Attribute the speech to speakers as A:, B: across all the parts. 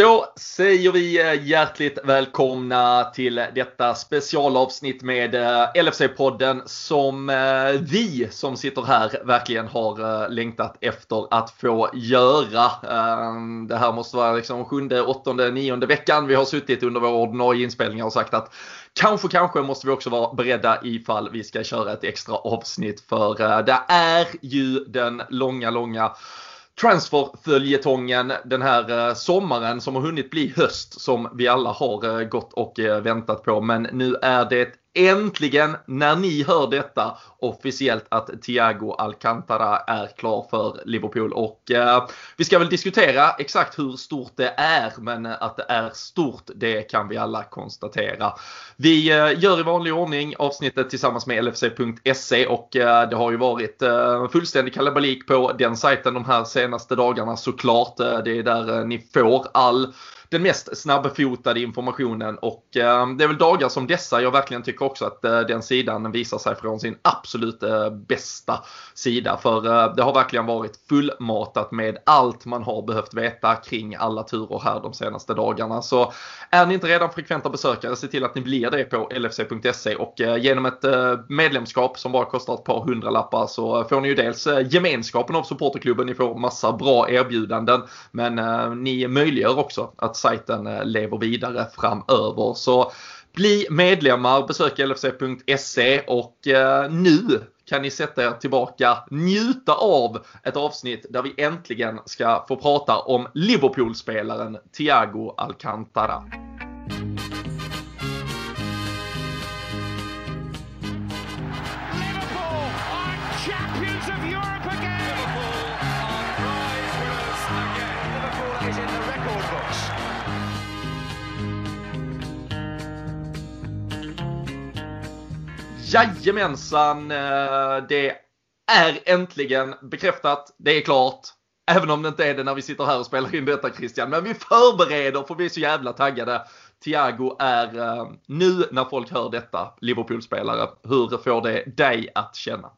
A: Då säger vi eh, hjärtligt välkomna till detta specialavsnitt med eh, LFC-podden som eh, vi som sitter här verkligen har längtat efter att få göra. Ehm, det här måste vara liksom sjunde, åttonde, nionde veckan vi har suttit under vår ordinarie inspelningar och sagt att Kanske, kanske måste vi också vara beredda ifall vi ska köra ett extra avsnitt för det är ju den långa, långa transferföljetongen den här eh, sommaren som har hunnit bli höst som vi alla har eh, gått och eh, väntat på. Men nu är det äntligen när ni hör detta officiellt att Thiago Alcantara är klar för Liverpool. Och eh, vi ska väl diskutera exakt hur stort det är, men att det är stort det kan vi alla konstatera. Vi eh, gör i vanlig ordning avsnittet tillsammans med LFC.se och eh, det har ju varit eh, fullständig kalabalik på den sajten de här senaste dagarna såklart. Eh, det är där eh, ni får all den mest snabbfotade informationen och eh, det är väl dagar som dessa jag verkligen tycker också att eh, den sidan visar sig från sin absolut eh, bästa sida. För det har verkligen varit fullmatat med allt man har behövt veta kring alla turer här de senaste dagarna. Så är ni inte redan frekventa besökare, se till att ni blir det på lfc.se och genom ett medlemskap som bara kostar ett par hundralappar så får ni ju dels gemenskapen av supporterklubben, ni får massa bra erbjudanden men ni möjliggör också att sajten eh, lever vidare framöver. Så bli medlemmar, besök lfc.se och eh, nu kan ni sätta er tillbaka, njuta av ett avsnitt där vi äntligen ska få prata om Liverpool-spelaren Thiago Alcantara. Jajamensan, eh, det är äntligen bekräftat. Det är klart. Även om det inte är det när vi sitter här och spelar in detta Christian. Men vi förbereder för vi är så jävla taggade. Thiago är eh, nu när folk hör detta Liverpool-spelare. Hur får det dig att känna?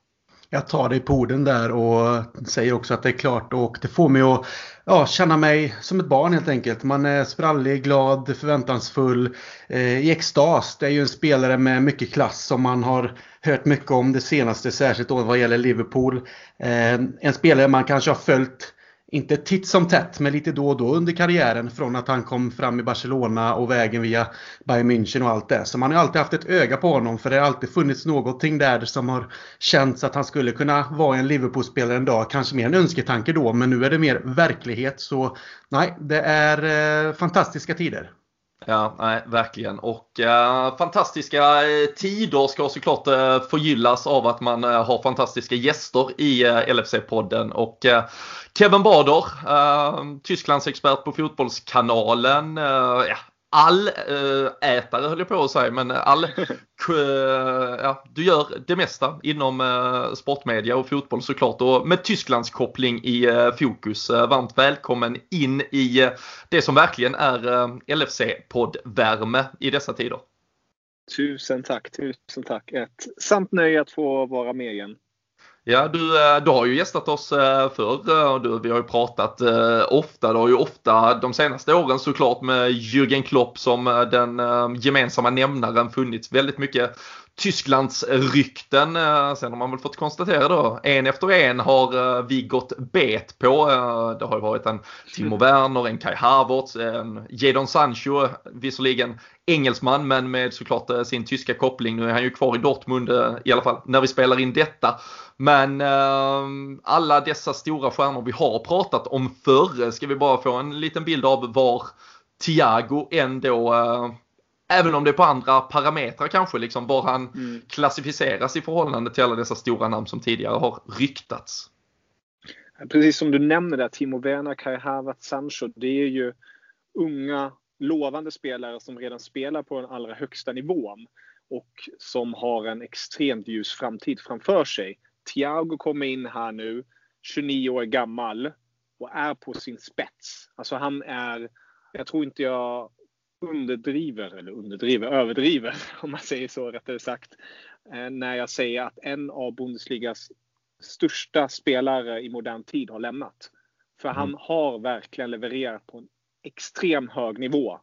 B: Jag tar dig på orden där och säger också att det är klart och det får mig att ja, känna mig som ett barn helt enkelt. Man är sprallig, glad, förväntansfull, eh, i extas. Det är ju en spelare med mycket klass som man har hört mycket om det senaste, särskilt då vad gäller Liverpool. Eh, en spelare man kanske har följt inte titt som tätt, men lite då och då under karriären från att han kom fram i Barcelona och vägen via Bayern München och allt det. Så man har alltid haft ett öga på honom för det har alltid funnits någonting där som har känts att han skulle kunna vara en Liverpool-spelare en dag. Kanske mer en önsketanke då, men nu är det mer verklighet. Så nej, det är eh, fantastiska tider.
A: Ja, nej, verkligen. Och eh, fantastiska eh, tider ska såklart eh, förgyllas av att man eh, har fantastiska gäster i eh, LFC-podden. Och eh, Kevin Bader, eh, Tysklands expert på Fotbollskanalen. ja, all äh, ätare höll jag på att säga, men all, ja, du gör det mesta inom äh, sportmedia och fotboll såklart och med Tysklands koppling i äh, fokus. varmt välkommen in i det som verkligen är LFC-poddvärme i dessa tider.
C: Tusen tack, tusen tack. Ett sant nöje att få vara med igen.
A: Ja, du, eh, du har ju gästat oss eh, förr eh, och du, vi har ju pratat ofta. Du har ju ofta de senaste åren såklart med Jürgen Klopp som den gemensamma nämnaren funnits väldigt mycket Tysklands rykten. Sen har man väl fått konstatera då, en efter en har vi gått bet på. Det har ju varit en Timo Werner, en Kai Havertz, en Jadon Sancho, visserligen engelsman men med såklart sin tyska koppling. Nu är han ju kvar i Dortmund i alla fall när vi spelar in detta. Men eh, alla dessa stora stjärnor vi har pratat om förr ska vi bara få en liten bild av var Thiago ändå eh, Även om det är på andra parametrar kanske, liksom var han mm. klassificeras i förhållande till alla dessa stora namn som tidigare har ryktats.
C: Precis som du nämner där, Timo Werner, Kai Havertz, Sancho, det är ju unga lovande spelare som redan spelar på den allra högsta nivån och som har en extremt ljus framtid framför sig. Thiago kommer in här nu, 29 år gammal och är på sin spets. Alltså han är, jag tror inte jag underdriver, eller underdriver, överdriver om man säger så rättare sagt, eh, när jag säger att en av Bundesligas största spelare i modern tid har lämnat. För mm. han har verkligen levererat på en extrem hög nivå.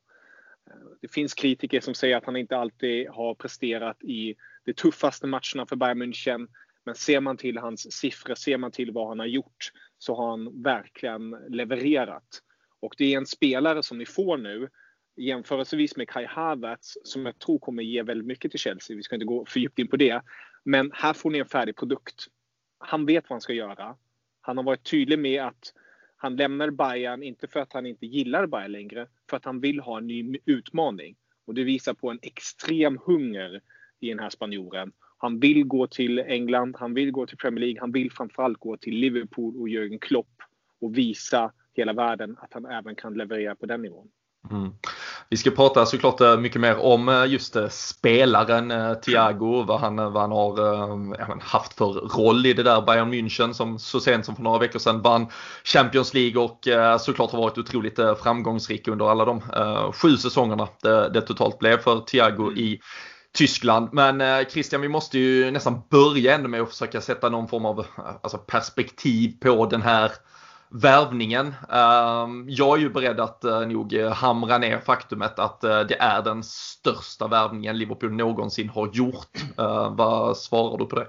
C: Det finns kritiker som säger att han inte alltid har presterat i de tuffaste matcherna för Bayern München. Men ser man till hans siffror, ser man till vad han har gjort, så har han verkligen levererat. Och det är en spelare som ni får nu, jämförelsevis med Kai Havertz, som jag tror kommer ge väldigt mycket till Chelsea. Vi ska inte gå för djupt in på det. Men här får ni en färdig produkt. Han vet vad han ska göra. Han har varit tydlig med att han lämnar Bayern, inte för att han inte gillar Bayern längre, för att han vill ha en ny utmaning. Och det visar på en extrem hunger i den här spanjoren. Han vill gå till England, han vill gå till Premier League, han vill framförallt gå till Liverpool och Jürgen Klopp och visa hela världen att han även kan leverera på den nivån.
A: Mm. Vi ska prata såklart eh, mycket mer om eh, just eh, spelaren Thiago, vad han, vad han har haft för roll i det där Bayern München som så sent som för några veckor sedan vann Champions League och såklart har varit otroligt framgångsrik under alla de sju säsongerna det, det totalt blev för Thiago mm. i Tyskland. Men Christian, vi måste ju nästan börja ändå med att försöka sätta någon form av alltså, perspektiv på den här värvningen. Ehm, jag är ju beredd att eh, nog eh, hamra ner faktumet att eh, det är den största värvningen Liverpool någonsin har gjort. Ehm, vad svarar du på det?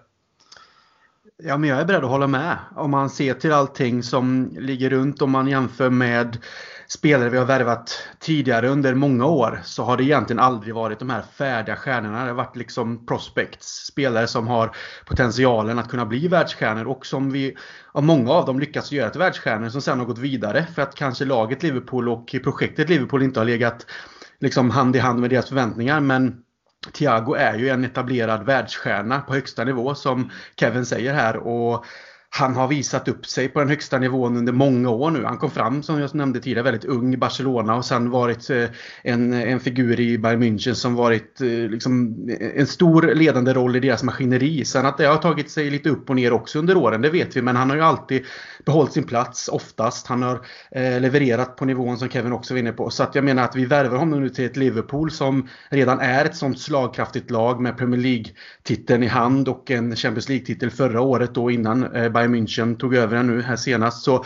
B: Ja, men jag är beredd att hålla med. Om man ser till allting som ligger runt, om man jämför med spelare vi har värvat tidigare under många år så har det egentligen aldrig varit de här färdiga stjärnorna. Det har varit liksom prospects. Spelare som har potentialen att kunna bli världsstjärnor och som vi av många av dem lyckats göra till världsstjärnor som sen har gått vidare för att kanske laget Liverpool och projektet Liverpool inte har legat liksom hand i hand med deras förväntningar. Men Thiago är ju en etablerad världsstjärna på högsta nivå som Kevin säger här. Och han har visat upp sig på den högsta nivån under många år nu. Han kom fram, som jag nämnde tidigare, väldigt ung i Barcelona och sen varit eh, en, en figur i Bayern München som varit eh, liksom, en stor ledande roll i deras maskineri. Sen att det har tagit sig lite upp och ner också under åren, det vet vi. Men han har ju alltid behållit sin plats, oftast. Han har eh, levererat på nivån som Kevin också var inne på. Så att jag menar att vi värvar honom nu till ett Liverpool som redan är ett sånt slagkraftigt lag med Premier League-titeln i hand och en Champions League-titel förra året då innan eh, Bayern München tog över den nu här senast så,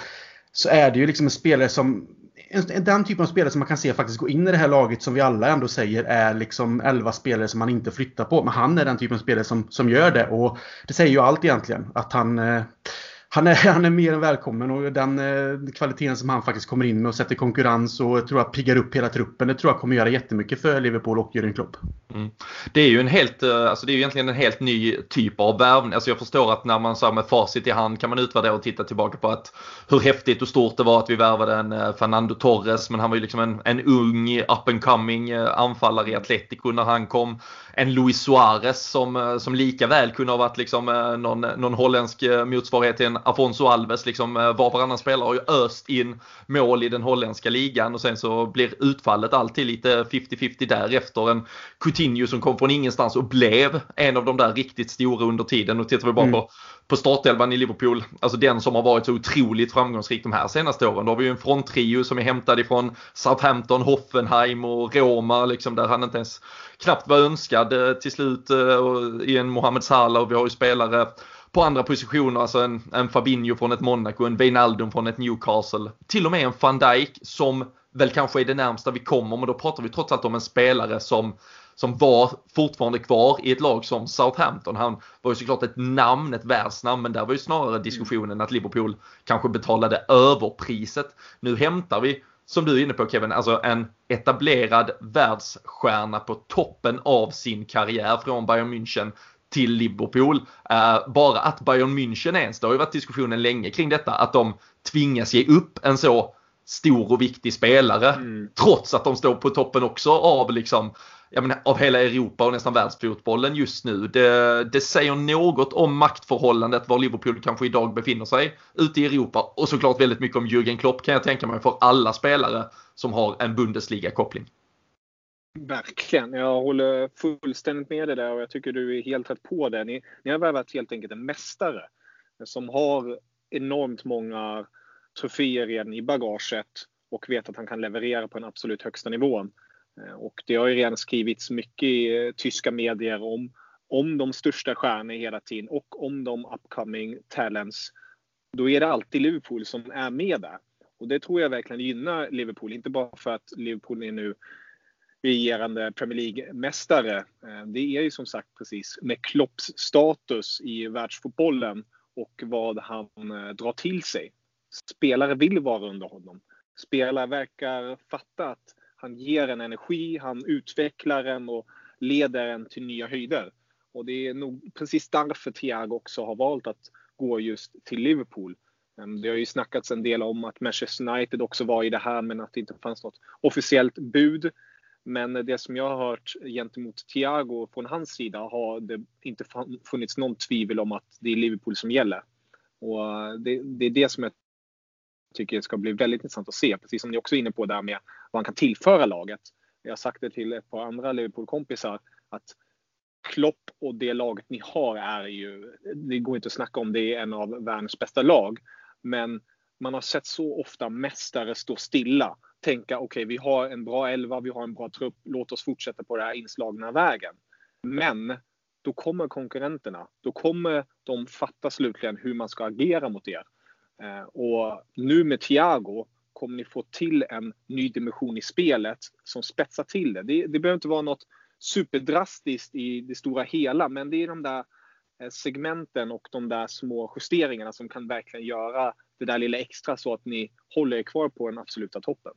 B: så är det ju liksom en spelare som den typen av spelare som man kan se faktiskt gå in i det här laget som vi alla ändå säger är liksom 11 spelare som man inte flyttar på. Men han är den typen av spelare som, som gör det och det säger ju allt egentligen. Att han, eh, han är, han är mer än välkommen och den eh, kvaliteten som han faktiskt kommer in med och sätter konkurrens och tror jag piggar upp hela truppen. Det tror jag kommer göra jättemycket för Liverpool och Jürgen Klopp.
A: Mm. Det är ju en helt, eh, alltså det är ju egentligen en helt ny typ av värvning. Alltså jag förstår att när man så med facit i hand kan man utvärdera och titta tillbaka på att hur häftigt och stort det var att vi värvade en eh, Fernando Torres. Men han var ju liksom en, en ung up and coming eh, anfallare i Atletico när han kom. En Luis Suarez som, som lika väl kunde ha varit liksom någon, någon holländsk motsvarighet till en Afonso Alves. Liksom var varannan spelare har ju öst in mål i den holländska ligan och sen så blir utfallet alltid lite 50-50 därefter. En Coutinho som kom från ingenstans och blev en av de där riktigt stora under tiden. Och tittar vi bara mm. på, på startelvan i Liverpool, alltså den som har varit så otroligt framgångsrik de här senaste åren. Då har vi ju en fronttrio som är hämtad ifrån Southampton, Hoffenheim och Roma, liksom där han inte ens knappt var önskad eh, till slut eh, i en Mohamed Salah och vi har ju spelare på andra positioner, alltså en, en Fabinho från ett Monaco, en Wijnaldum från ett Newcastle. Till och med en van Dijk som väl kanske är det närmsta vi kommer, men då pratar vi trots allt om en spelare som som var fortfarande kvar i ett lag som Southampton. Han var ju såklart ett namn, ett världsnamn, men där var ju snarare diskussionen att Liverpool kanske betalade överpriset. Nu hämtar vi, som du är inne på Kevin, alltså en etablerad världsstjärna på toppen av sin karriär från Bayern München till Liverpool. Uh, bara att Bayern München ens, det har ju varit diskussionen länge kring detta, att de tvingas ge upp en så stor och viktig spelare. Mm. Trots att de står på toppen också av liksom menar, av hela Europa och nästan världsfotbollen just nu. Det, det säger något om maktförhållandet var Liverpool kanske idag befinner sig ute i Europa och såklart väldigt mycket om Jürgen Klopp kan jag tänka mig för alla spelare som har en Bundesliga-koppling.
C: Verkligen. Jag håller fullständigt med dig där och jag tycker du är helt rätt på det. Ni, ni har värvat helt enkelt en mästare som har enormt många troféer redan i bagaget och vet att han kan leverera på den absolut högsta nivån. Eh, och det har ju redan skrivits mycket i eh, tyska medier om, om de största stjärnorna hela tiden och om de upcoming talents. Då är det alltid Liverpool som är med där. Och det tror jag verkligen gynnar Liverpool, inte bara för att Liverpool är nu regerande Premier League-mästare. Eh, det är ju som sagt precis med Klopps status i världsfotbollen och vad han drar till sig. Spelare vill vara under honom. Spelare verkar fatta att han ger en energi, han utvecklar en och leder en till nya höjder. Och det är nog precis därför Thiago också har valt att gå just till Liverpool. Ehm, det har ju snackats en del om att Manchester United också var i det här men att det inte fanns något officiellt bud. Men det som jag har hört gentemot Thiago från hans sida har det inte funnits någon tvivel om att det är Liverpool som gäller. Och eh, det, det är det som jag tycker ska bli väldigt intressant att se. Precis som ni också är inne på där med vad han kan tillföra laget. Jag har sagt det till ett par andra Liverpool-kompisar att Klopp och det laget ni har är ju, det går inte att snacka om, det är en av världens bästa lag. Men man har sett så ofta mästare stå stilla. Tänka okej, okay, vi har en bra elva, vi har en bra trupp, låt oss fortsätta på den här inslagna vägen. Men då kommer konkurrenterna. Då kommer de fatta slutligen hur man ska agera mot er. Eh, och nu med Thiago kommer ni få till en ny dimension i spelet som spetsar till det. Det, det behöver inte vara något superdrastiskt i det stora hela, men det är de där eh, segmenten och de där små justeringarna som kan verkligen göra det där lilla extra så att ni håller er kvar på den absoluta toppen.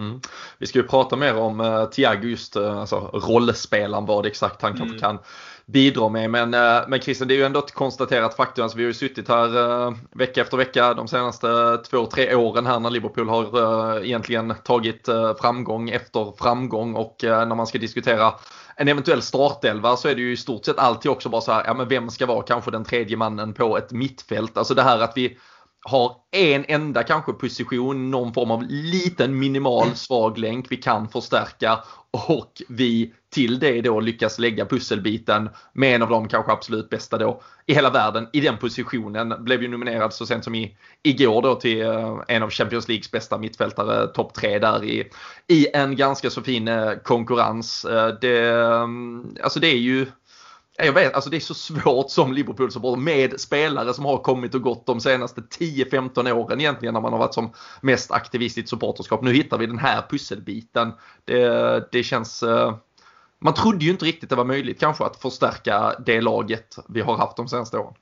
A: Mm. Vi ska ju prata mer om uh, Thiago just uh, alltså, rollspelaren, vad exakt han kanske mm. kan bidra med. Men, uh, men Christian, det är ju ändå ett konstaterat faktum. Alltså, vi har ju suttit här uh, vecka efter vecka de senaste två, tre åren här när Liverpool har uh, egentligen tagit framgång efter framgång och när man ska diskutera en eventuell startelva så är det ju i stort sett alltid också bara så här, ja men vem ska vara kanske den tredje mannen på ett mittfält? Alltså det här att vi har en enda kanske position, någon form av liten minimal svag länk vi kan förstärka och vi till det då lyckas lägga pusselbiten med en av de kanske absolut bästa då i hela världen i den positionen. Blev ju nominerad så sent som i, igår då till eh, en av Champions Leagues bästa mittfältare, topp tre där i, i en ganska så fin eh, konkurrens. Eh, det, mm, alltså det är ju jag vet, alltså det är så svårt som Liverpool-supporter med spelare som har kommit och gått de senaste 10-15 åren egentligen när man har varit som mest aktivist i ett supporterskap. Nu hittar vi den här pusselbiten. Det, det känns... Eh, man trodde ju inte riktigt det var möjligt kanske att förstärka det laget vi har haft de senaste åren.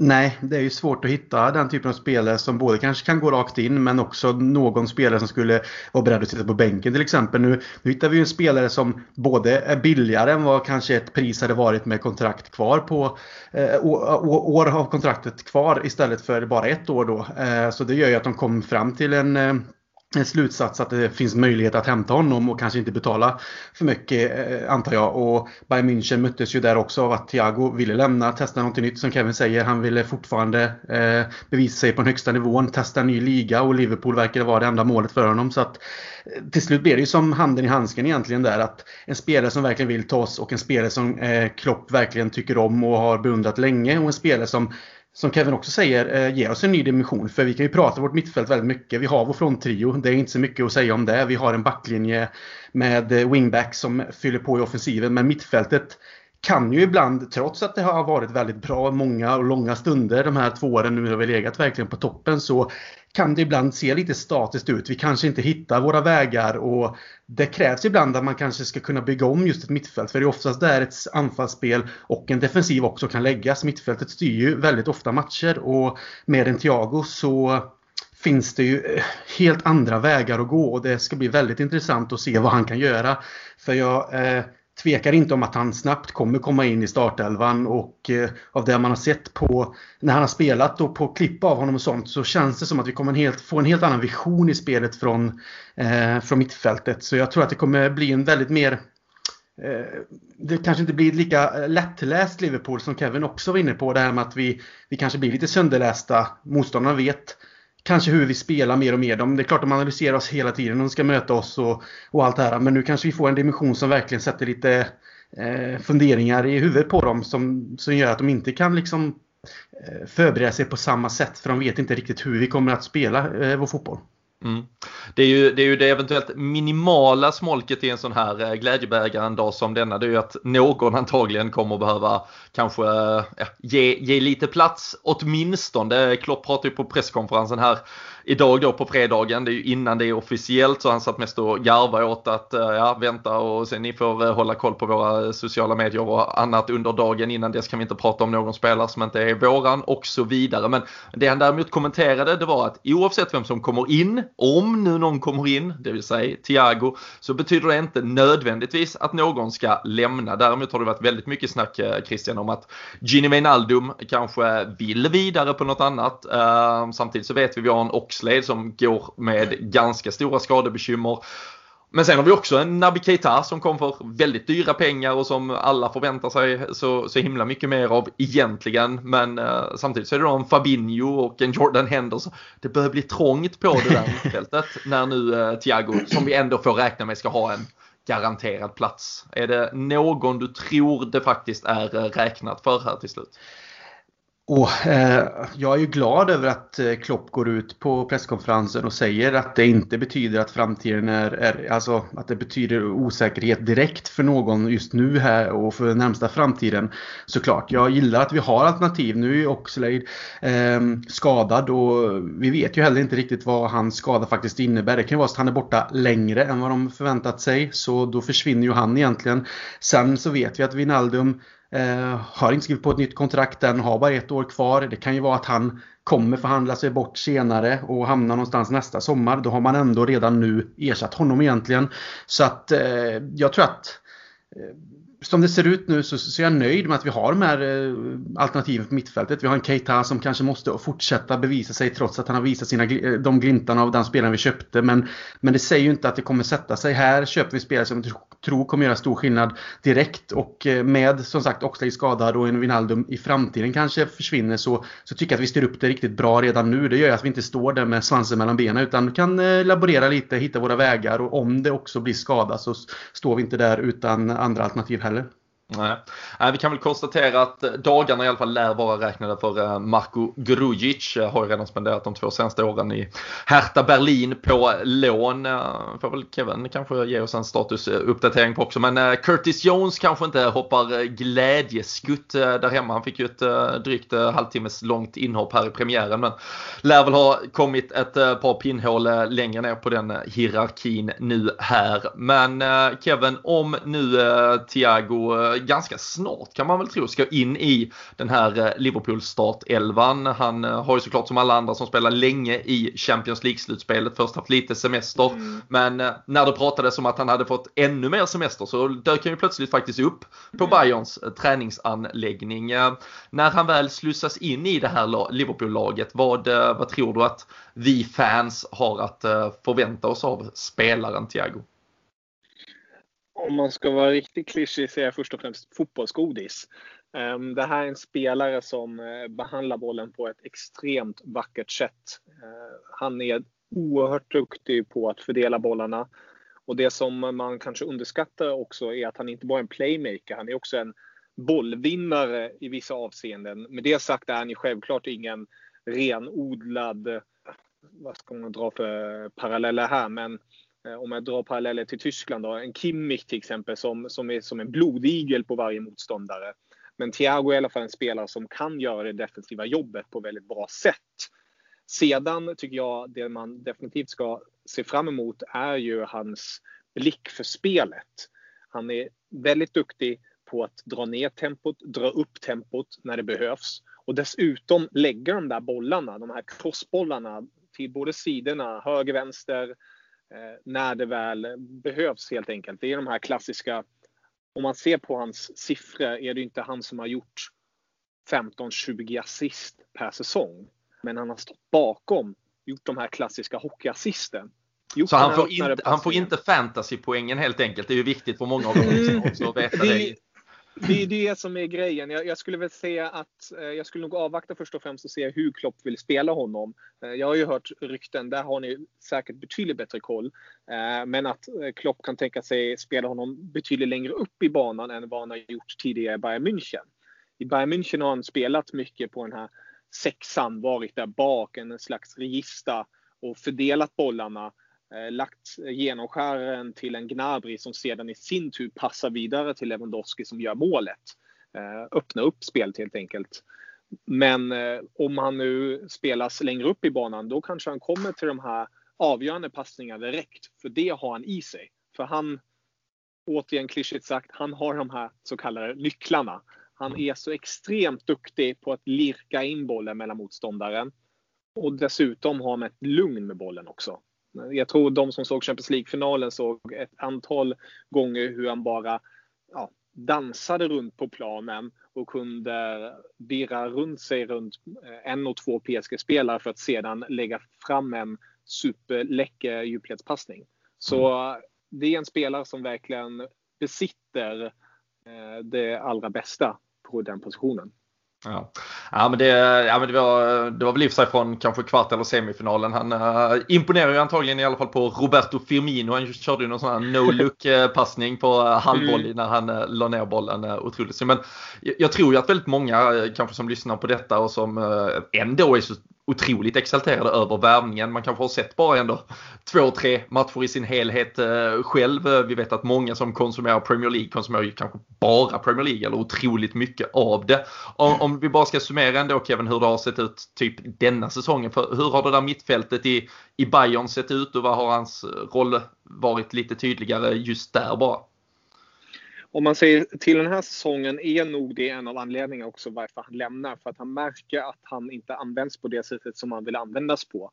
B: Nej, det är ju svårt att hitta den typen av spelare som både kanske kan gå rakt in men också någon spelare som skulle vara beredd att sitta på bänken till exempel. Nu, nu hittar vi ju en spelare som både är billigare än vad kanske ett pris hade varit med kontrakt kvar på eh, år av kontraktet kvar istället för bara ett år då. Eh, så det gör ju att de kom fram till en eh, en slutsats att det finns möjlighet att hämta honom och kanske inte betala för mycket eh, antar jag. Och Bayern München möttes ju där också av att Thiago ville lämna, testa något nytt som Kevin säger. Han ville fortfarande eh, bevisa sig på den högsta nivån, testa en ny liga och Liverpool verkar vara det enda målet för honom. Så att eh, till slut blir det ju som handen i handsken egentligen där att en spelare som verkligen vill ta oss och en spelare som eh, Klopp verkligen tycker om och har beundrat länge och en spelare som som Kevin också säger, eh, ger oss en ny dimension. För vi kan ju prata vårt mittfält väldigt mycket. Vi har vår fronttrio. Det är inte så mycket att säga om det. Vi har en backlinje med eh, wingback som fyller på i offensiven. Men mittfältet kan ju ibland, trots att det har varit väldigt bra, många och långa stunder de här två åren nu har vi legat verkligen på toppen, så kan det ibland se lite statiskt ut. Vi kanske inte hittar våra vägar och det krävs ibland att man kanske ska kunna bygga om just ett mittfält. För det är oftast där ett anfallsspel och en defensiv också kan läggas. Mittfältet styr ju väldigt ofta matcher och med en Thiago så finns det ju eh, helt andra vägar att gå och det ska bli väldigt intressant att se vad han kan göra. För jag eh, tvekar inte om att han snabbt kommer komma in i startelvan och eh, av det man har sett på när han har spelat och på klipp av honom och sånt så känns det som att vi kommer helt, få en helt annan vision i spelet från, eh, från mittfältet. Så jag tror att det kommer bli en väldigt mer eh, det kanske inte blir lika eh, lättläst Liverpool som Kevin också var inne på. Det här med att vi, vi kanske blir lite sönderlästa. Motståndarna vet kanske hur vi spelar mer och mer. De, det är klart de analyserar oss hela tiden. De ska möta oss och, och allt det här. Men nu kanske vi får en dimension som verkligen sätter lite eh, funderingar i huvudet på dem. Som, som gör att de inte kan liksom eh, förbereda sig på samma sätt. För de vet inte riktigt hur vi kommer att spela eh, vår fotboll.
A: Mm. Det, är ju, det är ju det eventuellt minimala smolket i en sån här eh, glädjebägare en dag som denna. Det är ju att någon antagligen kommer behöva kanske eh, ja, ge, ge lite plats åtminstone. Klopp pratade ju på presskonferensen här idag då på fredagen, det är ju innan det är officiellt så han satt mest och garvade åt att eh, ja, vänta och sen ni får eh, hålla koll på våra eh, sociala medier och annat under dagen. Innan dess kan vi inte prata om någon spelare som inte är våran och så vidare. Men det han däremot kommenterade det var att oavsett vem som kommer in, om nu någon kommer in, det vill säga Thiago, så betyder det inte nödvändigtvis att någon ska lämna. Däremot har det varit väldigt mycket snack Christian om att Gini Wijnaldum kanske vill vidare på något annat. Samtidigt så vet vi att vi har en Oxlade som går med ganska stora skadebekymmer. Men sen har vi också en Naby Keita som kom för väldigt dyra pengar och som alla förväntar sig så, så himla mycket mer av egentligen. Men uh, samtidigt så är det då en Fabinho och en Jordan Henderson. Det börjar bli trångt på det där fältet när nu uh, Thiago, som vi ändå får räkna med, ska ha en garanterad plats. Är det någon du tror det faktiskt är räknat för här till slut?
B: Och, eh, jag är ju glad över att eh, Klopp går ut på presskonferensen och säger att det inte betyder att framtiden är, är, alltså att det betyder osäkerhet direkt för någon just nu här och för den närmsta framtiden. Såklart, jag gillar att vi har alternativ. Nu är ju Oxlade eh, skadad och vi vet ju heller inte riktigt vad hans skada faktiskt innebär. Det kan ju vara så att han är borta längre än vad de förväntat sig. Så då försvinner ju han egentligen. Sen så vet vi att Wijnaldum Eh, har inte skrivit på ett nytt kontrakt än, har bara ett år kvar. Det kan ju vara att han kommer förhandla sig bort senare och hamna någonstans nästa sommar. Då har man ändå redan nu ersatt honom egentligen. Så att eh, jag tror att eh, som det ser ut nu så, så är jag nöjd med att vi har de här eh, alternativen på mittfältet. Vi har en Keita som kanske måste fortsätta bevisa sig trots att han har visat sina, eh, de glimtarna av den spelaren vi köpte. Men, men det säger ju inte att det kommer sätta sig. Här köper vi spelare som tror kommer göra stor skillnad direkt. Och eh, med som sagt Oxlade skadad och en Wijnaldum i framtiden kanske försvinner så, så tycker jag att vi styr upp det riktigt bra redan nu. Det gör att vi inte står där med svansen mellan benen utan kan eh, laborera lite, hitta våra vägar och om det också blir skada så står vi inte där utan andra alternativ heller.
A: Nej. Vi kan väl konstatera att eh, dagarna i alla fall lär vara räknade för eh, Marko Grujic. Eh, har ju redan spenderat de två senaste åren i Hertha Berlin på lån. Får väl Kevin kanske ge oss en statusuppdatering på också. Men Curtis Jones kanske inte hoppar glädjeskutt där hemma. Han fick ju ett drygt halvtimmes långt inhopp här i premiären. Men lär väl ha kommit ett par pinnhål längre ner på den hierarkin nu här. Men Kevin, om nu Thiago ganska snart kan man väl tro ska in i den här eh, Liverpool startelvan. Han eh, har ju såklart som alla andra som spelar länge i Champions League-slutspelet först haft lite semester. Mm. Men eh, när det pratades om att han hade fått ännu mer semester så dök han ju plötsligt faktiskt upp på mm. Bayerns träningsanläggning. När han väl slussas in i det här Liverpool-laget, vad, vad tror du att vi fans har att förvänta oss av spelaren Thiago?
C: Om man ska vara riktigt klyschig så är jag först och främst fotbollsgodis. Ehm, det här är en spelare som eh, behandlar bollen på ett extremt vackert sätt. Eh, han är oerhört duktig på att fördela bollarna. Och det som man kanske underskattar också är att han inte bara är en playmaker, han är också en bollvinnare i vissa avseenden. Med det sagt är han ju självklart ingen renodlad, vad ska man dra för paralleller här, men Eh, om jag drar paralleller till Tyskland då, en Kimmich till exempel som, som är som en blodigel på varje motståndare. Men Thiago är i alla fall en spelare som kan göra det defensiva jobbet på väldigt bra sätt. Sedan tycker jag det man definitivt ska se fram emot är ju hans blick för spelet. Han är väldigt duktig på att dra ner tempot, dra upp tempot när det behövs och dessutom lägga de där bollarna, de här crossbollarna till både sidorna, höger, vänster, Eh, när det väl behövs helt enkelt. Det är de här klassiska, om man ser på hans siffror är det inte han som har gjort 15-20 assist per säsong. Men han har stått bakom, gjort de här klassiska hockeyassisten.
A: Så han får, inte, han får inte fantasypoängen helt enkelt. Det är ju viktigt för många av dem också att veta det.
C: Det är det som är grejen. Jag, jag, skulle väl säga att eh, jag skulle nog avvakta först och främst och se hur Klopp vill spela honom. Eh, jag har ju hört rykten, där har ni säkert betydligt bättre koll. Eh, men att eh, Klopp kan tänka sig spela honom betydligt längre upp i banan än vad han har gjort tidigare i Bayern München. I Bayern München har han spelat mycket på den här sexan, varit där bak, en slags register och fördelat bollarna lagt genomskäraren till en Gnabry som sedan i sin tur passar vidare till Lewandowski som gör målet. Eh, öppna upp spelet helt enkelt. Men eh, om han nu spelas längre upp i banan, då kanske han kommer till de här avgörande passningarna direkt. För det har han i sig. För han, återigen klyschigt sagt, han har de här så kallade nycklarna. Han är så extremt duktig på att lirka in bollen mellan motståndaren. Och dessutom har han ett lugn med bollen också. Jag tror de som såg Champions League-finalen såg ett antal gånger hur han bara ja, dansade runt på planen och kunde virra runt sig runt eh, en och två PSG-spelare för att sedan lägga fram en superläcker djupledspassning. Så mm. det är en spelare som verkligen besitter eh, det allra bästa på den positionen.
A: Ja. Ja, men det, ja, men det, var, det var väl i sig från kanske kvart eller semifinalen. Han äh, imponerar ju antagligen i alla fall på Roberto Firmino. Han körde ju någon sån här no-look passning på äh, halvvolley mm. när han äh, la ner bollen. Äh, otroligt. Men jag, jag, tror ju att väldigt många kanske som lyssnar på detta och som äh, ändå är så otroligt exalterade över värvningen. Man kanske har sett bara ändå två, tre matcher i sin helhet eh, själv. Eh, vi vet att många som konsumerar Premier League konsumerar ju kanske bara Premier League eller otroligt mycket av det. Om, om vi bara ska summera ändå Kevin hur det har sett ut typ denna säsongen. För hur har det där mittfältet i, i Bayern sett ut och vad har hans eh, roll varit lite tydligare just där bara?
C: Om man säger till den här säsongen är nog det en av anledningarna också varför han lämnar. För att han märker att han inte används på det sättet som han vill användas på.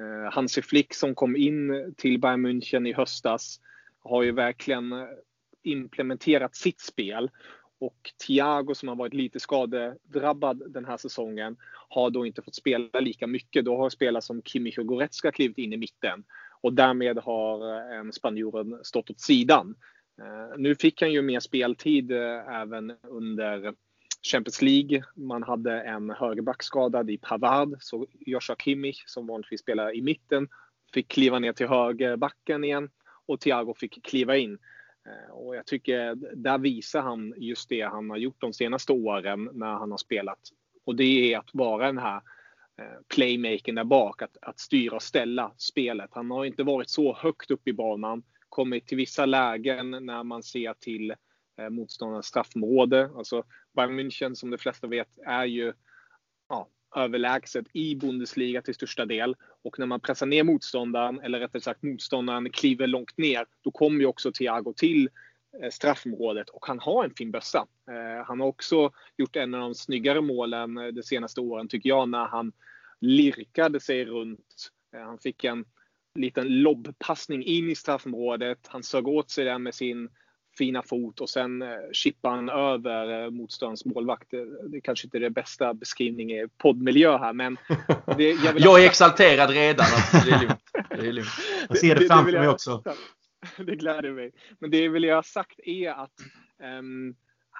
C: Eh, Hansi Flick som kom in till Bayern München i höstas har ju verkligen implementerat sitt spel. Och Thiago som har varit lite skadedrabbad den här säsongen har då inte fått spela lika mycket. Då har spelare som Kimmich och Goretzka klivit in i mitten. Och därmed har eh, en spanjoren stått åt sidan. Eh, nu fick han ju mer speltid eh, även under Champions League. Man hade en högerback skadad i Pavard, så Joshua Kimmich som vanligtvis spelar i mitten fick kliva ner till högerbacken igen och Thiago fick kliva in. Eh, och jag tycker där visar han just det han har gjort de senaste åren när han har spelat. Och det är att vara den här playmaken där bak, att, att styra och ställa spelet. Han har inte varit så högt upp i banan kommit till vissa lägen när man ser till eh, motståndarens straffområde. Alltså Bayern München som de flesta vet är ju ja, överlägset i Bundesliga till största del. Och när man pressar ner motståndaren, eller rättare sagt motståndaren kliver långt ner, då kommer ju också Thiago till eh, straffområdet och han har en fin bössa. Eh, han har också gjort en av de snyggare målen eh, de senaste åren tycker jag när han lirkade sig runt. Eh, han fick en liten lobbpassning in i straffområdet. Han sög åt sig den med sin fina fot och sen eh, chippade han över eh, motståndarens målvakt. Det, det kanske inte är det bästa beskrivningen i poddmiljö här men
A: det, jag, jag, är exalterad redan. Alltså, det är lugnt. Det är lugnt.
B: Jag ser det, det framför mig också.
C: Det gläder mig. Men det vill jag ha sagt är att um,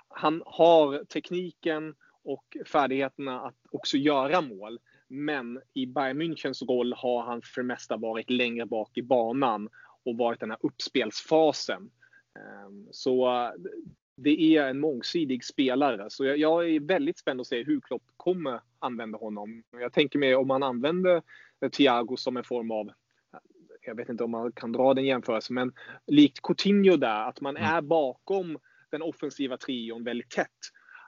C: han har tekniken och färdigheterna att också göra mål. Men i Bayern Münchens roll har han för det mesta varit längre bak i banan och varit den här uppspelsfasen. Ehm, så det är en mångsidig spelare. Så jag är väldigt spänd att se hur Klopp kommer använda honom. Jag tänker mig om man använder Thiago som en form av jag vet inte om man kan dra den jämförelsen, men likt Coutinho där, att man mm. är bakom den offensiva trion väldigt tätt.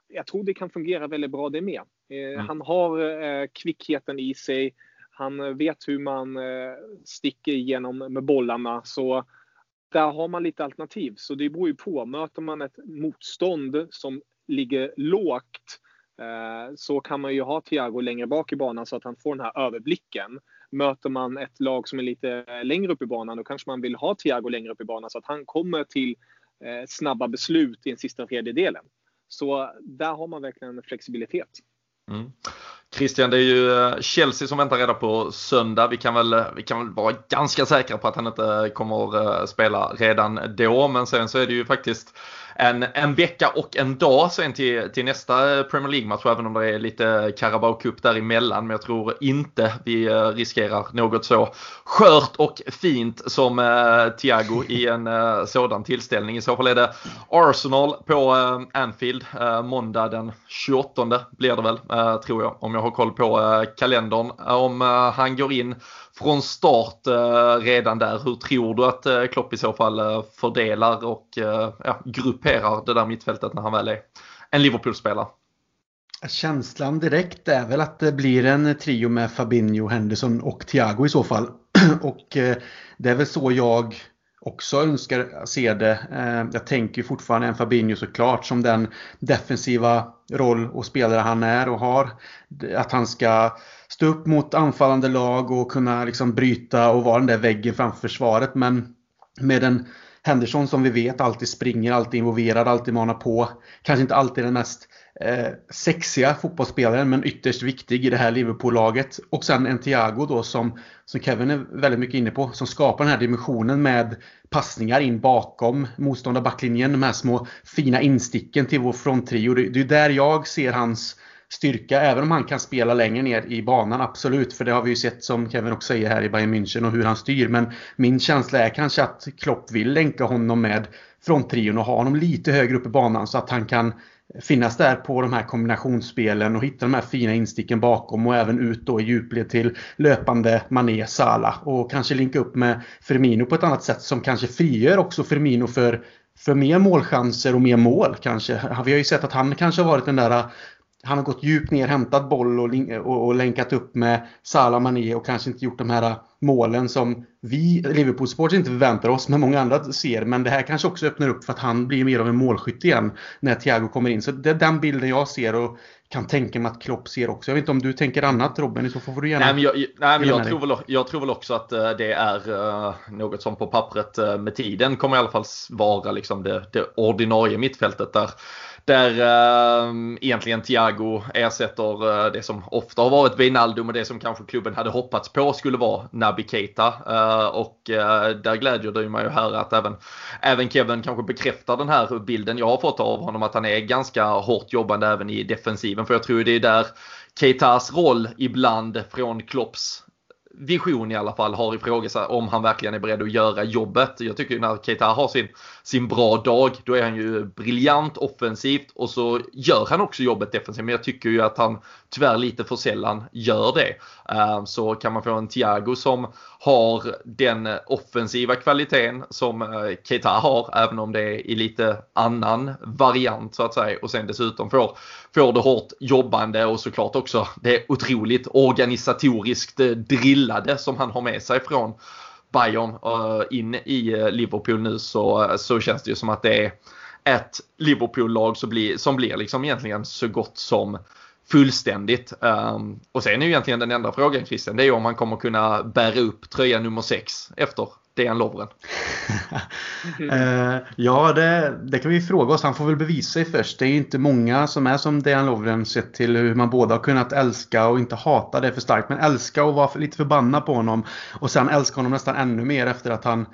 C: Jag tror det kan fungera väldigt bra det med. Eh, mm. Han har eh, kvickheten i sig. Han vet hur man eh, sticker igenom med bollarna. Så där har man lite alternativ. Så det beror ju på. Möter man ett motstånd som ligger lågt så kan man ju ha Thiago längre bak i banan så att han får den här överblicken. Möter man ett lag som är lite längre upp i banan då kanske man vill ha Thiago längre upp i banan så att han kommer till snabba beslut i den sista tredjedelen. Så där har man verkligen en flexibilitet.
A: Mm. Christian, det är ju eh, Chelsea som väntar redan på söndag. Vi kan, väl, eh, vi kan väl vara ganska säkra på att han inte kommer eh, spela redan då. Men sen så är det ju faktiskt en, en vecka och en dag sen till, till nästa Premier League-match. Även om det är lite Carabao Cup däremellan. Men jag tror inte vi eh, riskerar något så skört och fint som eh, Thiago i en eh, sådan tillställning. I så fall är det Arsenal på eh, Anfield eh, måndag den 28 blir det väl eh, tror jag. Om jag har koll på eh, kalendern. Om han går in från start eh, redan där. Hur tror du att eh, Klopp i så fall eh, fördelar och ja, grupperar det där mittfältet när han väl är en Liverpool-spelare?
B: Känslan direkt är väl att det blir en trio med Fabinho, Henderson och Thiago i så fall. och det är väl så jag också önskar se det. Jag tänker fortfarande en Fabinho såklart som den defensiva roll och spelare han är och har. Att han ska stå upp mot anfallande lag och kunna liksom bryta och vara den där väggen framför försvaret. Men med en Henderson som vi vet alltid springer, alltid involverad, alltid manar på. Kanske inte alltid den mest eh, sexiga fotbollsspelaren men ytterst viktig i det här Liverpool-laget. Och sen en Thiago då som, som Kevin är väldigt mycket inne på. Som skapar den här dimensionen med passningar in bakom motståndarbacklinjen. De här små fina insticken till vår fronttrio. Det, det är där jag ser hans styrka, även om han kan spela längre ner i banan, absolut. För det har vi ju sett som Kevin också säger här i Bayern München och hur han styr. Men min känsla är kanske att Klopp vill länka honom med fronttrion och ha honom lite högre upp i banan så att han kan finnas där på de här kombinationsspelen och hitta de här fina insticken bakom och även ut då i djupled till löpande Mané, Salah och kanske linka upp med Firmino på ett annat sätt som kanske frigör också Firmino för för mer målchanser och mer mål kanske. Vi har ju sett att han kanske har varit den där han har gått djupt ner, hämtat boll och, och, och länkat upp med Salah Mané och kanske inte gjort de här målen som vi Liverpool-supportrar inte förväntar oss, men många andra ser. Men det här kanske också öppnar upp för att han blir mer av en målskytt igen när Thiago kommer in. Så det är den bilden jag ser och kan tänka mig att Klopp ser också. Jag vet inte om du tänker annat Robin, i så fall får du gärna...
A: Nej, men jag, nej, men jag, tror, väl, jag tror väl också att eh, det är uh, något som på pappret med tiden kommer i alla fall vara liksom det, det ordinarie mittfältet där där eh, egentligen Thiago ersätter eh, det som ofta har varit Wijnaldum och det som kanske klubben hade hoppats på skulle vara Naby Keita. Eh, och eh, där glädjer det mig ju här att även, även Kevin kanske bekräftar den här bilden jag har fått av honom att han är ganska hårt jobbande även i defensiven. För jag tror det är där Keitas roll ibland från Klopps vision i alla fall har ifrågasatt om han verkligen är beredd att göra jobbet. Jag tycker när Keita har sin, sin bra dag, då är han ju briljant offensivt och så gör han också jobbet defensivt. Men jag tycker ju att han tyvärr lite för sällan gör det. Ehm, så kan man få en Thiago som har den offensiva kvaliteten som eh, Keita har, även om det är i lite annan variant så att säga. Och sen dessutom får, får det hårt jobbande och såklart också det otroligt organisatoriskt eh, drillade som han har med sig från Bayern eh, in i eh, Liverpool nu så, så känns det ju som att det är ett Liverpool-lag som blir, som blir liksom egentligen så gott som fullständigt. Um, och sen är ju egentligen den enda frågan Christian, det är om han kommer kunna bära upp tröja nummer 6 efter Dejan Lovren.
B: uh, ja, det, det, kan vi fråga oss. Han får väl bevisa sig först. Det är ju inte många som är som Dejan Lovren sett till hur man båda har kunnat älska och inte hata det för starkt. Men älska och vara lite förbannad på honom. Och sen älska honom nästan ännu mer efter att han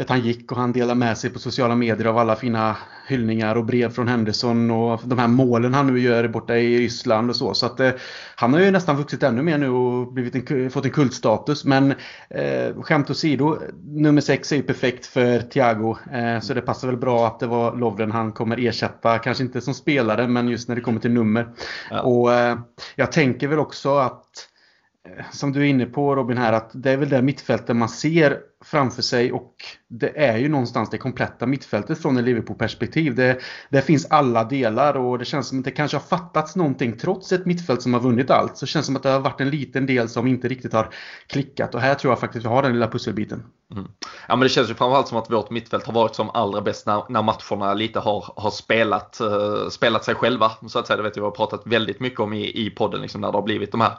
B: att han gick och han delade med sig på sociala medier av alla fina hyllningar och brev från Henderson och de här målen han nu gör borta i Ryssland och så. Så att eh, han har ju nästan vuxit ännu mer nu och blivit en, fått en kultstatus. Men eh, skämt åsido, nummer 6 är ju perfekt för Thiago. Eh, så det passar väl bra att det var Lovren han kommer ersätta. Kanske inte som spelare men just när det kommer till nummer. Ja. Och eh, jag tänker väl också att eh, som du är inne på Robin här, att det är väl det mittfältet man ser framför sig och det är ju någonstans det kompletta mittfältet från en Liverpool-perspektiv. Det, det finns alla delar och det känns som att det kanske har fattats någonting trots ett mittfält som har vunnit allt. Så det känns som att det har varit en liten del som inte riktigt har klickat och här tror jag faktiskt vi har den lilla pusselbiten.
A: Mm. Ja men det känns ju framförallt som att vårt mittfält har varit som allra bäst när, när matcherna lite har, har spelat, uh, spelat sig själva. Så att säga, det vet jag vi har pratat väldigt mycket om i, i podden liksom, när det har blivit de här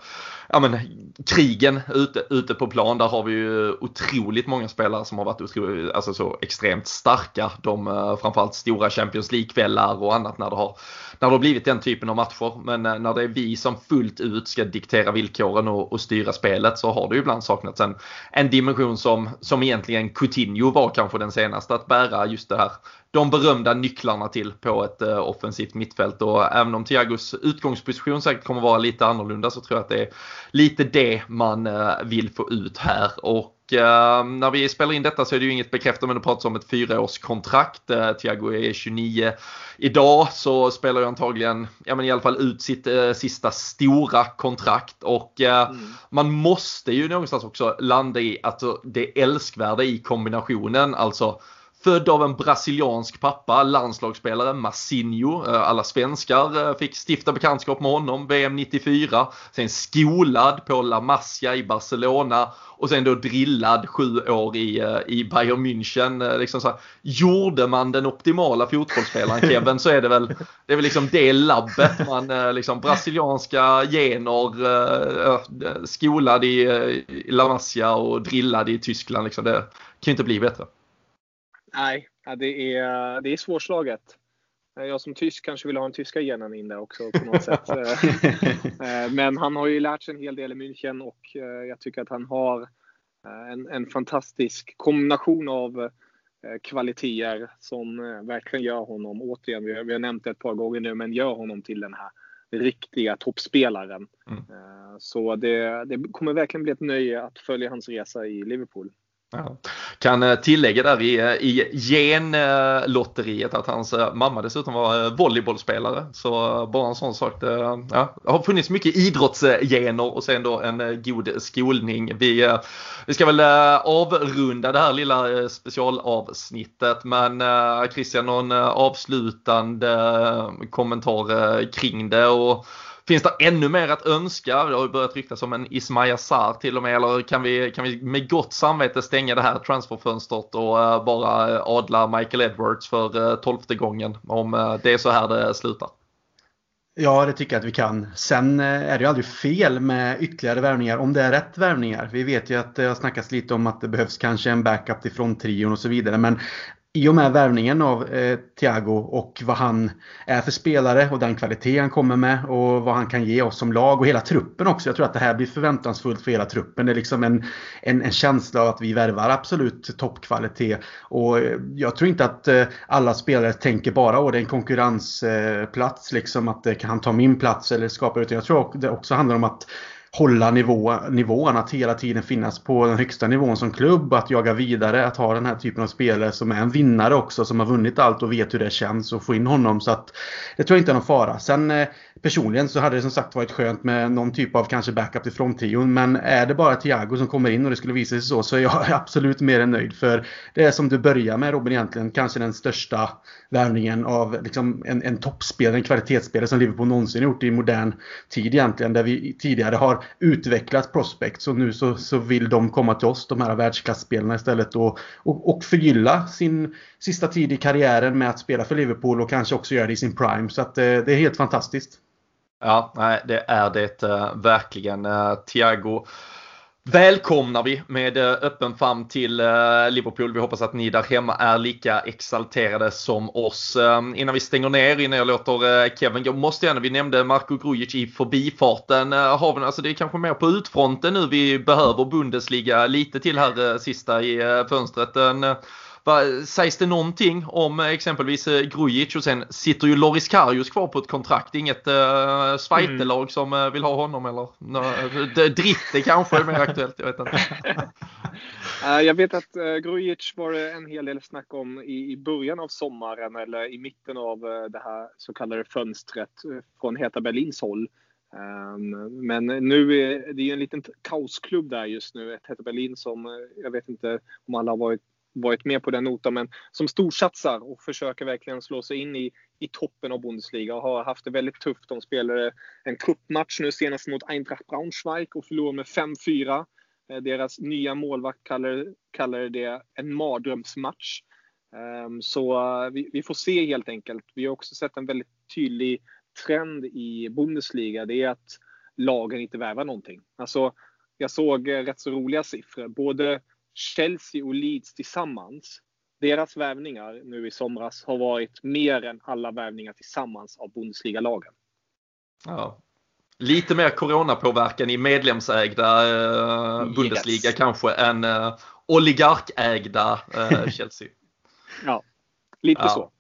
A: ja, men, krigen ute, ute på plan. Där har vi ju otroligt många spelare som har varit otroligt, alltså så extremt starka. De eh, framförallt stora Champions League-kvällar och annat när det, har, när det har blivit den typen av matcher. Men eh, när det är vi som fullt ut ska diktera villkoren och, och styra spelet så har det ju ibland saknats en, en dimension som, som egentligen Coutinho var kanske den senaste att bära just det här de berömda nycklarna till på ett eh, offensivt mittfält. Och även om Thiagos utgångsposition säkert kommer vara lite annorlunda så tror jag att det är lite det man vill få ut här. Och när vi spelar in detta så är det ju inget bekräftat men det pratas om ett fyraårskontrakt. Uh, Thiago är 29 idag så spelar ju antagligen, ja men i alla fall ut sitt uh, sista stora kontrakt och uh, mm. man måste ju någonstans också landa i att det älskvärda i kombinationen, alltså Född av en brasiliansk pappa, landslagsspelare, Massinho. Alla svenskar fick stifta bekantskap med honom, VM 94. Sen skolad på La Masia i Barcelona och sen då drillad sju år i, i Bayern München. Liksom så här, gjorde man den optimala fotbollsspelaren Kevin så är det väl det är väl liksom det labbet man liksom brasilianska gener, skolad i, i La Masia och drillad i Tyskland. Liksom. Det kan ju inte bli bättre.
C: Nej, det är, det är svårslaget. Jag som tysk kanske vill ha en tyska genen in där också på något sätt. Eh, men han har ju lärt sig en hel del i München och eh, jag tycker att han har eh, en, en fantastisk kombination av kvaliteter som verkligen gör honom, återigen, vi har, vi har nämnt det ett par gånger nu, men gör honom till den här riktiga toppspelaren. Mm. Så det, det kommer verkligen bli ett nöje att följa hans resa i Liverpool.
A: Ja. Kan eh, tillägga där i, eh, i genlotteriet att hans eh, mamma dessutom var volleybollspelare. Så bara en sån sak. Det, ja, det har funnits mycket idrottsgener och sen då en god skolning. Vi, vi ska väl avrunda det här lilla specialavsnittet men Christian någon avslutande kommentar kring det? Och Finns det ännu mer att önska? Det har ju börjat ryktas om en Ismail Sarr till och med. Eller kan vi, kan vi med gott samvete stänga det här transferfönstret och eh, bara eh, adla Michael Edwards för eh, tolfte gången om det är så här det slutar?
B: Ja, det tycker jag att vi kan. Sen är det ju aldrig fel med ytterligare värvningar om det är rätt värvningar. Vi vet ju att det har snackats lite om att det behövs kanske en backup till trion och så vidare. Men i och med värvningen av eh, Thiago och vad han är för spelare och den kvalitet han kommer med och vad han kan ge oss som lag och hela truppen också. Jag tror att det här blir förväntansfullt för hela truppen. Det är liksom en, en, en känsla av att vi värvar absolut toppkvalitet. Och eh, jag tror inte att eh, alla spelare tänker bara att det är en konkurrensplats, eh, liksom att eh, kan ta min plats eller skapa utan jag tror det också handlar om att hålla nivå, nivån, att hela tiden finnas på den högsta nivån som klubb, att jaga vidare, att ha den här typen av spelare som är en vinnare också, som har vunnit allt och vet hur det känns och få in honom. Så att det tror jag inte är någon fara. Sen eh, personligen så hade det som sagt varit skönt med någon typ av kanske backup till fronttrion. Men är det bara Thiago som kommer in och det skulle visa sig så, så är jag absolut mer än nöjd. För det är som du börjar med Robin egentligen, kanske den största värvningen av liksom en, en toppspelare, en kvalitetsspelare som Liverpool någonsin gjort i modern tid egentligen. Där vi tidigare har utvecklat prospects och nu så, så vill de komma till oss, de här världsklassspelarna istället och, och, och förgylla sin sista tid i karriären med att spela för Liverpool och kanske också göra det i sin prime. Så att eh, det är helt fantastiskt.
A: Ja, nej, det är det eh, verkligen. Eh, Thiago välkomnar vi med eh, öppen famn till eh, Liverpool. Vi hoppas att ni där hemma är lika exalterade som oss. Ehm, innan vi stänger ner, innan jag låter eh, Kevin gå, måste jag, vi nämnde Marko Grujic i förbifarten. har vi, alltså det är kanske mer på utfronten nu vi behöver Bundesliga lite till här sista i fönstret. En, Va, sägs det någonting om exempelvis eh, Grujic och sen sitter ju Loris Karius kvar på ett kontrakt. Inget eh, Schweitelag mm. som eh, vill ha honom eller no, Dritte kanske är mer aktuellt. Jag vet inte.
C: Eh, jag vet att Grujic var det en hel del snack om i, i början av sommaren eller i mitten av det här så kallade fönstret från Heta Berlins håll. Um, men nu är det ju en liten kaosklubb där just nu. Ett Heta Berlin som jag vet inte om alla har varit varit med på den notan, men som storsatsar och försöker verkligen slå sig in i, i toppen av Bundesliga och har haft det väldigt tufft. De spelade en cupmatch nu senast mot Eintracht Braunschweig och förlorade med 5-4. Eh, deras nya målvakt kallar, kallar det en mardrömsmatch. Ehm, så eh, vi, vi får se helt enkelt. Vi har också sett en väldigt tydlig trend i Bundesliga. Det är att lagen inte värvar någonting. Alltså, jag såg eh, rätt så roliga siffror. Både Chelsea och Leeds tillsammans, deras värvningar nu i somras har varit mer än alla värvningar tillsammans av Bundesliga-lagen.
A: Ja. Lite mer coronapåverkan i medlemsägda eh, Bundesliga yes. kanske än eh, oligarkägda eh, Chelsea.
C: ja, lite ja. så.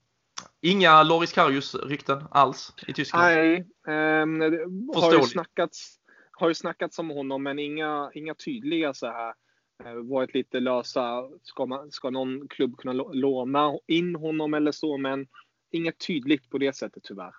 A: Inga Loris Karius-rykten alls i Tyskland?
C: Nej, eh, har, ju snackats, har ju snackats om honom men inga, inga tydliga så här Eh, varit lite lösa. Ska, man, ska någon klubb kunna låna in honom eller så? Men inget tydligt på det sättet tyvärr.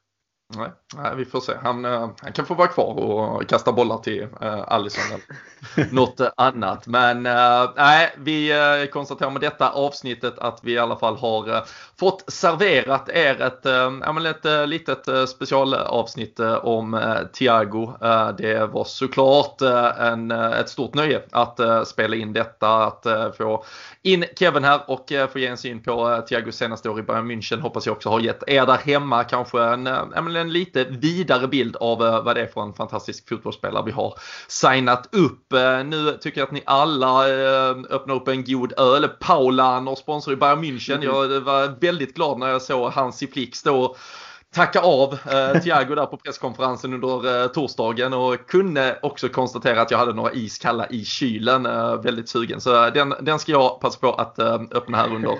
A: Nej, nej, vi får se. Han, eh, han kan få vara kvar och kasta bollar till uh, Alisson eller något annat. Men uh, nej, vi uh, konstaterar med detta avsnittet att vi i alla fall har uh, fått serverat er ett, uh, ett uh, litet specialavsnitt om Thiago. det var såklart en, ett stort nöje att spela in detta, att få in Kevin här och få ge en syn på Thiagos senaste år i Bayern München. Hoppas jag också har gett er där hemma kanske en, en lite vidare bild av eh, vad det är för en fantastisk fotbollsspelare vi har signat upp. Eh, nu tycker jag att ni alla eh, öppnar upp en god öl. Paulaner och sponsor i Bayern München. Mm. Jag var väldigt glad när jag såg Hansi Flick stå tacka av eh, Thiago där på presskonferensen under eh, torsdagen och kunde också konstatera att jag hade några iskalla i kylen. Eh, väldigt sugen. Så den, den ska jag passa på att eh, öppna här under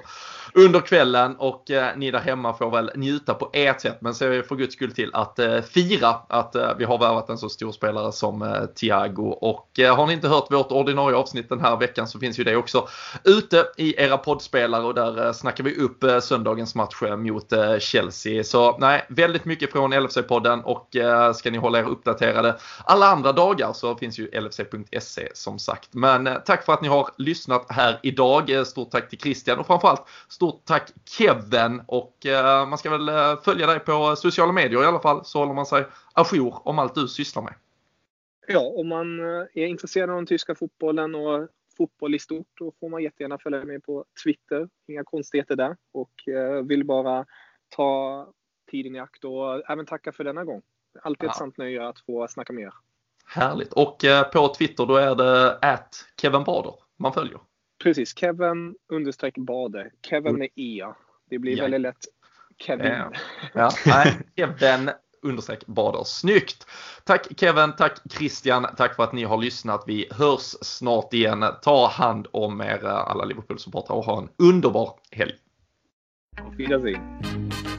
A: under kvällen och eh, ni där hemma får väl njuta på ert sätt. Men se för guds skull till att eh, fira att eh, vi har värvat en så stor spelare som eh, Thiago. Och eh, har ni inte hört vårt ordinarie avsnitt den här veckan så finns ju det också ute i era poddspelare och där eh, snackar vi upp eh, söndagens match mot Chelsea. Så nej, väldigt mycket från LFC-podden och ska ni hålla er uppdaterade alla andra dagar så finns ju LFC.se som sagt. Men tack för att ni har lyssnat här idag. Stort tack till Christian och framförallt Stort tack Kevin och eh, man ska väl eh, följa dig på sociala medier i alla fall så håller man sig ajour om allt du sysslar med.
C: Ja, om man eh, är intresserad av den tyska fotbollen och fotboll i stort då får man jättegärna följa mig på Twitter. Inga konstigheter där och vill bara ta tiden i akt och även tacka för denna gång. Alltid ett ja. sant nöje att få snacka med er.
A: Härligt. Och på Twitter då är det at Kevin Bader man följer.
C: Precis, Kevin understreck Bade. Kevin med E. Det blir ja. väldigt lätt Kevin.
A: Ja. ja. Nej, Kevin understreck Bader. Snyggt! Tack Kevin, tack Christian, tack för att ni har lyssnat. Vi hörs snart igen. Ta hand om er alla Liverpool-supportrar och ha en underbar helg.
C: Auf Wiedersehen.